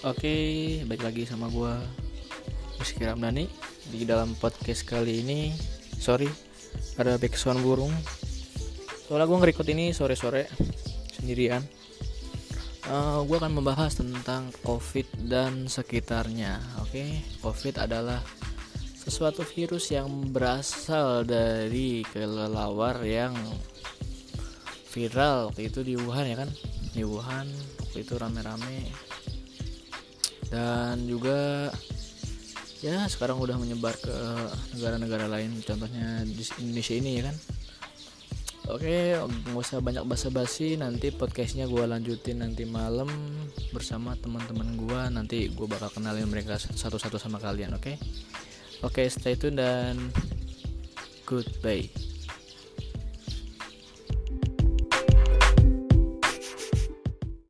Oke, baik lagi sama gue Rizky Ramdhani. Di dalam podcast kali ini Sorry, ada backsound burung. Soalnya gue ngerekod ini sore-sore Sendirian. Uh, Gue akan membahas tentang COVID dan sekitarnya Oke, COVID adalah sesuatu virus yang berasal dari kelelawar yang viral waktu itu di Wuhan ya kan? Di Wuhan waktu itu rame-rame dan juga ya sekarang udah menyebar ke negara-negara lain contohnya di Indonesia ini ya kan? Oke nggak usah banyak basa-basi nanti podcastnya gue lanjutin nanti malam bersama teman-teman gue nanti gue bakal kenalin mereka satu-satu sama kalian oke? Oke stay tune dan goodbye